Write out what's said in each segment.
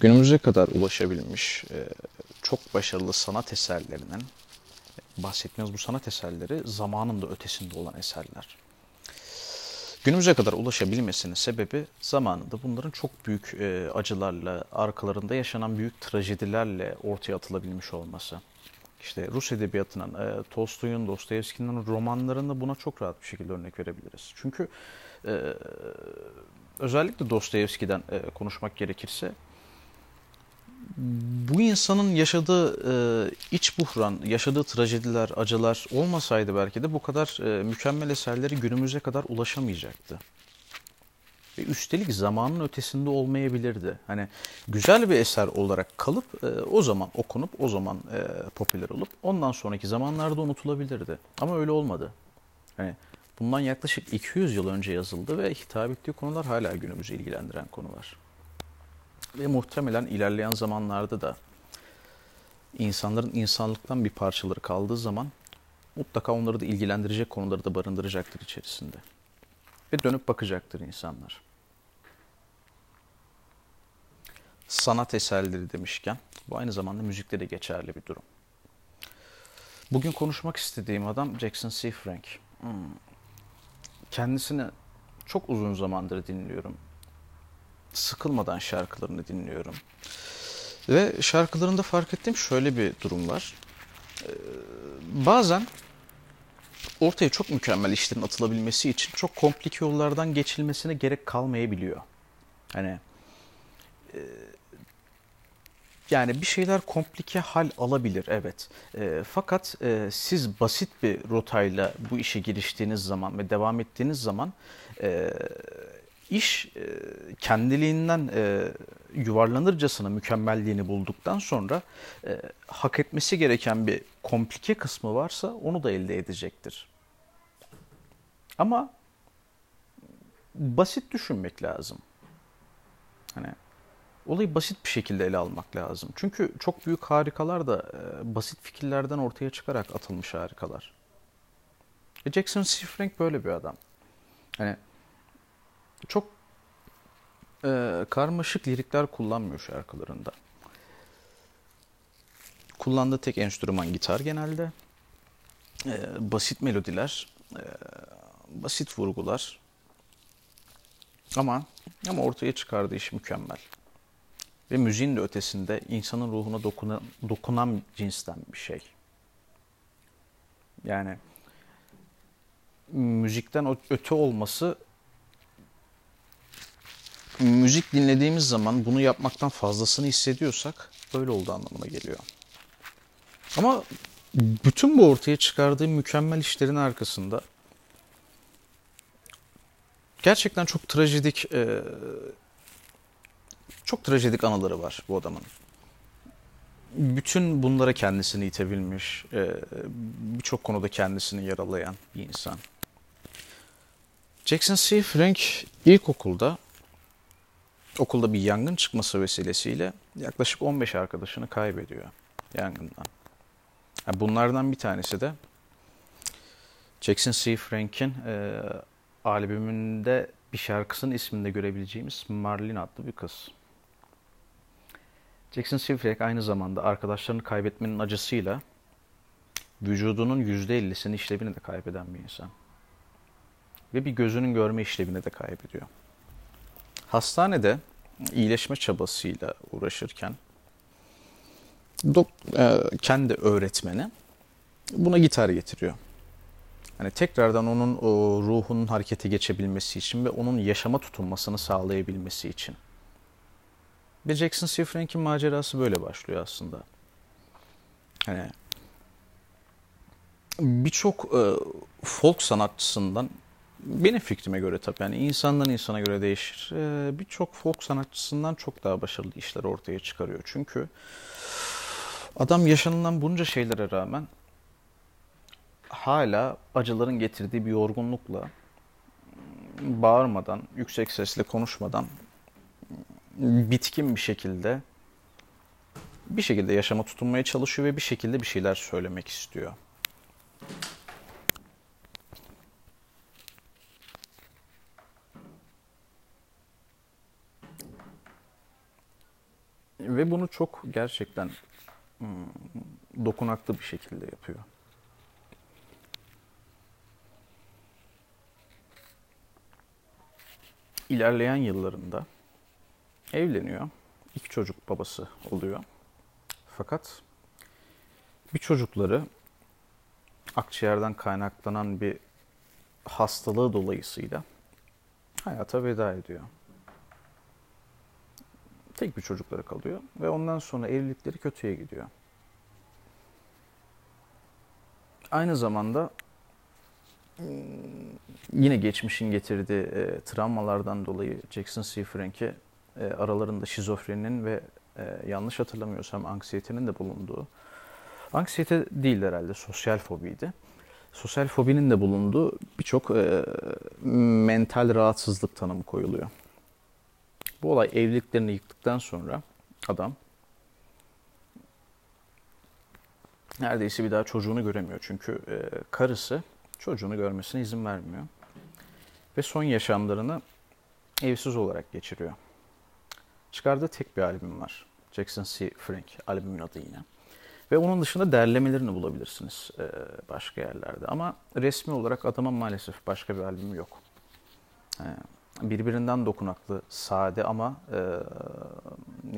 günümüze kadar ulaşabilmiş e, çok başarılı sanat eserlerinin bahsettiğimiz bu sanat eserleri zamanın da ötesinde olan eserler. Günümüze kadar ulaşabilmesinin sebebi zamanında bunların çok büyük e, acılarla, arkalarında yaşanan büyük trajedilerle ortaya atılabilmiş olması. İşte Rus edebiyatının, e, Tolstoy'un, Dostoyevski'nin romanlarında buna çok rahat bir şekilde örnek verebiliriz. Çünkü özellikle Dostoyevski'den konuşmak gerekirse bu insanın yaşadığı e, iç buhran, yaşadığı trajediler, acılar olmasaydı belki de bu kadar e, mükemmel eserleri günümüze kadar ulaşamayacaktı. Ve üstelik zamanın ötesinde olmayabilirdi. Hani güzel bir eser olarak kalıp e, o zaman okunup o zaman e, popüler olup ondan sonraki zamanlarda unutulabilirdi. Ama öyle olmadı. Hani bundan yaklaşık 200 yıl önce yazıldı ve hitap ettiği konular hala günümüzü ilgilendiren konular. Ve muhtemelen ilerleyen zamanlarda da insanların insanlıktan bir parçaları kaldığı zaman mutlaka onları da ilgilendirecek konuları da barındıracaktır içerisinde. Ve dönüp bakacaktır insanlar. Sanat eserleri demişken bu aynı zamanda müzikte de geçerli bir durum. Bugün konuşmak istediğim adam Jackson C. Frank. Hmm. Kendisini çok uzun zamandır dinliyorum sıkılmadan şarkılarını dinliyorum. Ve şarkılarında fark ettiğim şöyle bir durum var. Ee, bazen ortaya çok mükemmel işlerin atılabilmesi için çok komplike yollardan geçilmesine gerek kalmayabiliyor. Hani e, yani bir şeyler komplike hal alabilir evet. E, fakat e, siz basit bir rotayla bu işe giriştiğiniz zaman ve devam ettiğiniz zaman e, iş e, kendiliğinden e, yuvarlanırcasına mükemmelliğini bulduktan sonra e, hak etmesi gereken bir komplike kısmı varsa onu da elde edecektir. Ama basit düşünmek lazım. Hani olayı basit bir şekilde ele almak lazım. Çünkü çok büyük harikalar da basit fikirlerden ortaya çıkarak atılmış harikalar. Jackson C. Frank böyle bir adam. Hani çok e, karmaşık lirikler kullanmıyor şarkılarında. Kullandığı tek enstrüman gitar genelde. E, basit melodiler, e, basit vurgular. Ama ama ortaya çıkardığı iş mükemmel. Ve müziğin de ötesinde insanın ruhuna dokunan, dokunan cinsten bir şey. Yani müzikten öte olması müzik dinlediğimiz zaman bunu yapmaktan fazlasını hissediyorsak böyle olduğu anlamına geliyor. Ama bütün bu ortaya çıkardığı mükemmel işlerin arkasında gerçekten çok trajedik e, çok trajedik anıları var bu adamın. Bütün bunlara kendisini itebilmiş, e, birçok konuda kendisini yaralayan bir insan. Jackson C. Frank ilkokulda okulda bir yangın çıkması vesilesiyle yaklaşık 15 arkadaşını kaybediyor yangından. Yani bunlardan bir tanesi de Jackson C. Frank'in e, albümünde bir şarkısının isminde görebileceğimiz Marlin adlı bir kız. Jackson C. Frank aynı zamanda arkadaşlarını kaybetmenin acısıyla vücudunun %50'sini işlevini de kaybeden bir insan. Ve bir gözünün görme işlevini de kaybediyor. Hastanede iyileşme çabasıyla uğraşırken e, kendi öğretmeni buna gitar getiriyor. Hani tekrardan onun o ruhunun harekete geçebilmesi için ve onun yaşama tutunmasını sağlayabilmesi için. Ve Jackson C. Frank'in macerası böyle başlıyor aslında. Hani birçok e, folk sanatçısından benim fikrime göre tabii yani insandan insana göre değişir. Ee, Birçok folk sanatçısından çok daha başarılı işler ortaya çıkarıyor. Çünkü adam yaşanılan bunca şeylere rağmen hala acıların getirdiği bir yorgunlukla bağırmadan, yüksek sesle konuşmadan bitkin bir şekilde bir şekilde yaşama tutunmaya çalışıyor ve bir şekilde bir şeyler söylemek istiyor. Ve bunu çok gerçekten hmm, dokunaklı bir şekilde yapıyor. İlerleyen yıllarında evleniyor. İki çocuk babası oluyor. Fakat bir çocukları akciğerden kaynaklanan bir hastalığı dolayısıyla hayata veda ediyor. Tek bir çocukları kalıyor ve ondan sonra evlilikleri kötüye gidiyor. Aynı zamanda hmm, yine geçmişin getirdiği e, travmalardan dolayı Jackson C. Frank'e e, aralarında şizofreninin ve e, yanlış hatırlamıyorsam anksiyetenin de bulunduğu, anksiyete değil herhalde sosyal fobiydi. Sosyal fobinin de bulunduğu birçok e, mental rahatsızlık tanımı koyuluyor. Bu olay evliliklerini yıktıktan sonra adam neredeyse bir daha çocuğunu göremiyor. Çünkü e, karısı çocuğunu görmesine izin vermiyor. Ve son yaşamlarını evsiz olarak geçiriyor. Çıkardığı tek bir albüm var. Jackson C. Frank albümün adı yine. Ve onun dışında derlemelerini bulabilirsiniz e, başka yerlerde. Ama resmi olarak adamın maalesef başka bir albümü yok. E, birbirinden dokunaklı, sade ama e,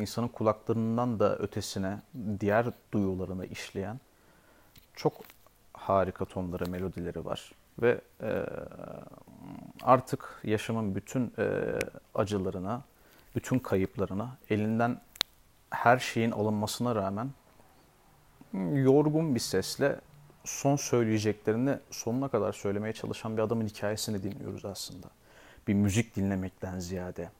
insanın kulaklarından da ötesine, diğer duyularını işleyen çok harika tonları, melodileri var. Ve e, artık yaşamın bütün e, acılarına, bütün kayıplarına, elinden her şeyin alınmasına rağmen yorgun bir sesle son söyleyeceklerini sonuna kadar söylemeye çalışan bir adamın hikayesini dinliyoruz aslında. Bir müzik dinlemekten ziyade.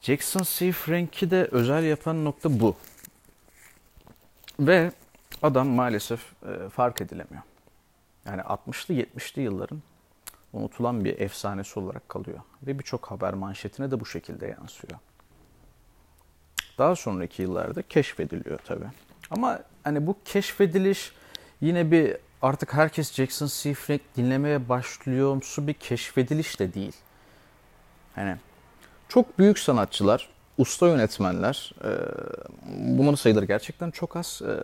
Jackson C. Frank'i de özel yapan nokta bu. Ve adam maalesef e, fark edilemiyor. Yani 60'lı 70'li yılların unutulan bir efsanesi olarak kalıyor. Ve birçok haber manşetine de bu şekilde yansıyor. Daha sonraki yıllarda keşfediliyor tabii. Ama hani bu keşfediliş yine bir artık herkes Jackson. Frank dinlemeye başlıyorumsu bir keşfediliş de değil. Hani çok büyük sanatçılar, usta yönetmenler, e, bunların sayıları gerçekten çok az. E,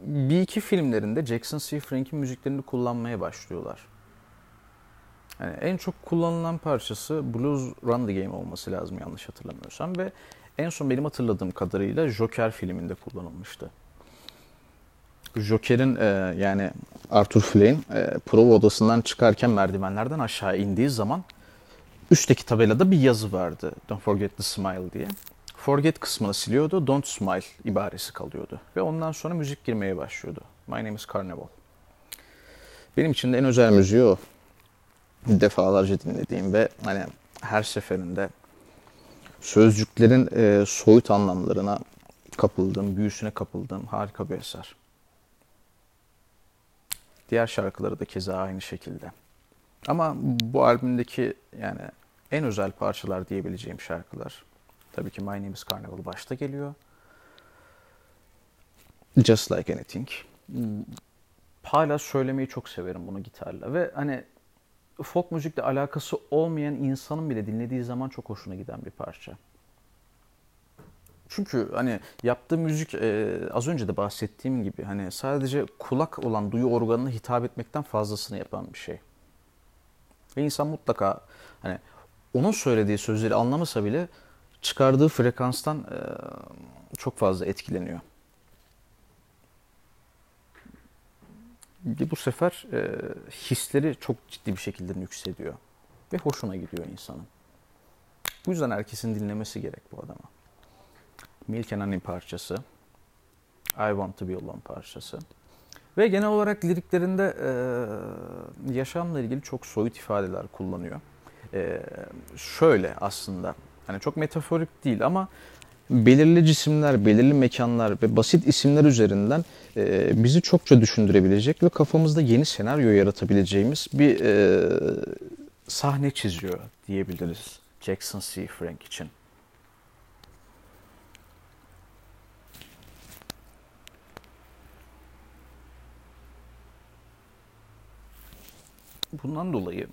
bir iki filmlerinde Jackson C. Frank'in müziklerini kullanmaya başlıyorlar. Yani en çok kullanılan parçası Blues Run the Game olması lazım yanlış hatırlamıyorsam ve en son benim hatırladığım kadarıyla Joker filminde kullanılmıştı. Joker'in e, yani Arthur Fleck'in e, prova odasından çıkarken merdivenlerden aşağı indiği zaman üstteki tabelada bir yazı vardı. Don't forget the smile diye. Forget kısmını siliyordu. Don't smile ibaresi kalıyordu. Ve ondan sonra müzik girmeye başlıyordu. My name is Carnival. Benim için de en özel müziği o. Defalarca dinlediğim ve hani her seferinde sözcüklerin e, soyut anlamlarına kapıldığım, büyüsüne kapıldığım harika bir eser. Diğer şarkıları da keza aynı şekilde. Ama bu albümdeki yani en özel parçalar diyebileceğim şarkılar tabii ki My Name is Carnival başta geliyor. Just Like Anything. Hala söylemeyi çok severim bunu gitarla ve hani folk müzikle alakası olmayan insanın bile dinlediği zaman çok hoşuna giden bir parça. Çünkü hani yaptığı müzik e, az önce de bahsettiğim gibi hani sadece kulak olan duyu organına hitap etmekten fazlasını yapan bir şey. Ve insan mutlaka hani onun söylediği sözleri anlamasa bile çıkardığı frekanstan e, çok fazla etkileniyor. bu sefer e, hisleri çok ciddi bir şekilde yükseliyor. Ve hoşuna gidiyor insanın. Bu yüzden herkesin dinlemesi gerek bu adama. Milk and parçası. I Want To Be Alone parçası. Ve genel olarak liriklerinde e, yaşamla ilgili çok soyut ifadeler kullanıyor. E, şöyle aslında, hani çok metaforik değil ama belirli cisimler, belirli mekanlar ve basit isimler üzerinden e, bizi çokça düşündürebilecek ve kafamızda yeni senaryo yaratabileceğimiz bir e, sahne çiziyor diyebiliriz Jackson C. Frank için. Bundan dolayı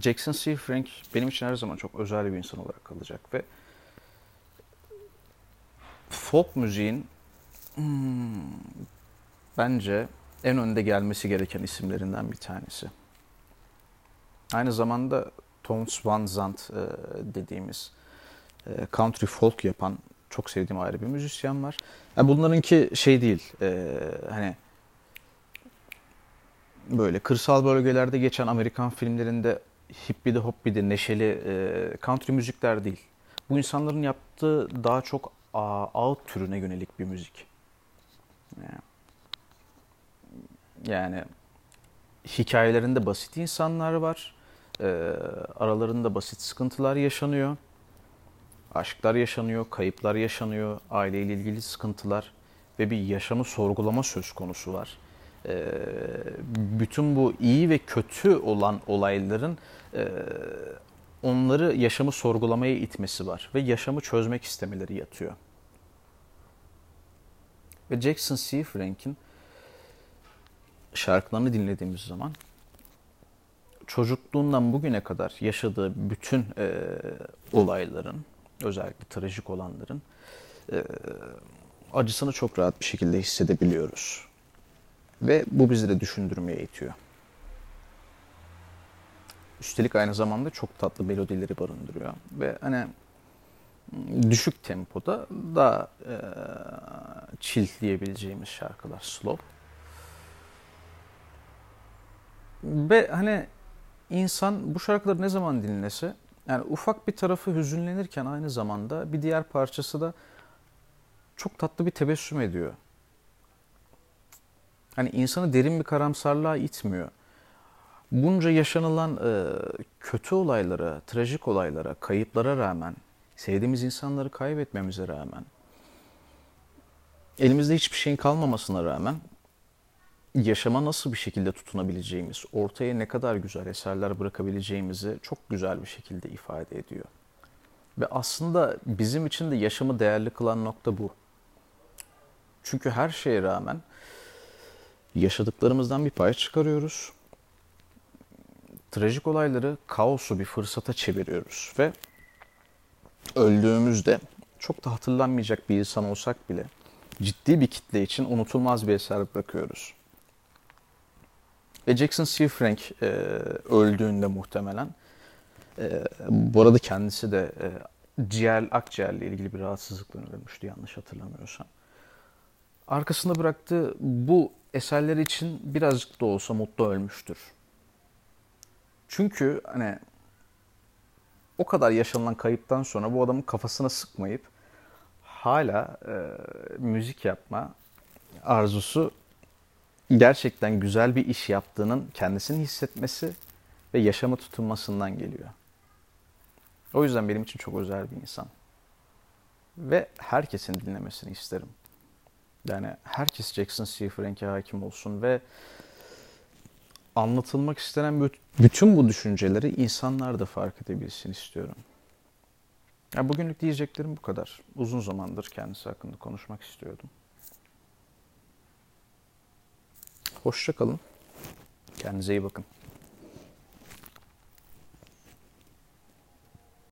Jackson C. Frank benim için her zaman çok özel bir insan olarak kalacak ve folk müziğin hmm, bence en önde gelmesi gereken isimlerinden bir tanesi. Aynı zamanda Tones Van Zandt e, dediğimiz e, country folk yapan çok sevdiğim ayrı bir müzisyen var. Yani bunlarınki şey değil, e, hani böyle kırsal bölgelerde geçen Amerikan filmlerinde hippidi hoppidi neşeli e, country müzikler değil. Bu insanların yaptığı daha çok ağıt türüne yönelik bir müzik. Yani hikayelerinde basit insanlar var. E, aralarında basit sıkıntılar yaşanıyor. Aşklar yaşanıyor, kayıplar yaşanıyor, aileyle ilgili sıkıntılar ve bir yaşamı sorgulama söz konusu var. E, bütün bu iyi ve kötü olan olayların e, onları yaşamı sorgulamaya itmesi var ve yaşamı çözmek istemeleri yatıyor. Ve Jackson C. Frank'in şarkılarını dinlediğimiz zaman çocukluğundan bugüne kadar yaşadığı bütün e, olayların, özellikle trajik olanların e, acısını çok rahat bir şekilde hissedebiliyoruz. Ve bu bizi de düşündürmeye itiyor. Üstelik aynı zamanda çok tatlı melodileri barındırıyor. Ve hani düşük tempoda daha e, chill şarkılar, slow. Ve hani insan bu şarkıları ne zaman dinlese yani ufak bir tarafı hüzünlenirken aynı zamanda bir diğer parçası da çok tatlı bir tebessüm ediyor. Hani insanı derin bir karamsarlığa itmiyor. Bunca yaşanılan e, kötü olaylara, trajik olaylara, kayıplara rağmen, sevdiğimiz insanları kaybetmemize rağmen, elimizde hiçbir şeyin kalmamasına rağmen yaşama nasıl bir şekilde tutunabileceğimiz, ortaya ne kadar güzel eserler bırakabileceğimizi çok güzel bir şekilde ifade ediyor. Ve aslında bizim için de yaşamı değerli kılan nokta bu. Çünkü her şeye rağmen yaşadıklarımızdan bir pay çıkarıyoruz. Trajik olayları kaosu bir fırsata çeviriyoruz ve öldüğümüzde çok da hatırlanmayacak bir insan olsak bile ciddi bir kitle için unutulmaz bir eser bırakıyoruz. Ve Jackson C. Frank e, öldüğünde muhtemelen e, bu arada kendisi de e, ciğer, akciğerle ilgili bir rahatsızlıkla ölmüştü yanlış hatırlamıyorsam. Arkasında bıraktığı bu eserler için birazcık da olsa mutlu ölmüştür. Çünkü hani o kadar yaşanılan kayıptan sonra bu adamın kafasına sıkmayıp hala e, müzik yapma arzusu gerçekten güzel bir iş yaptığının kendisini hissetmesi ve yaşama tutunmasından geliyor. O yüzden benim için çok özel bir insan. Ve herkesin dinlemesini isterim. Yani herkes Jackson. Frank'e hakim olsun ve anlatılmak istenen bütün bu düşünceleri insanlar da fark edebilsin istiyorum. Yani bugünlük diyeceklerim bu kadar. Uzun zamandır kendisi hakkında konuşmak istiyordum. Hoşça kalın. Kendinize iyi bakın.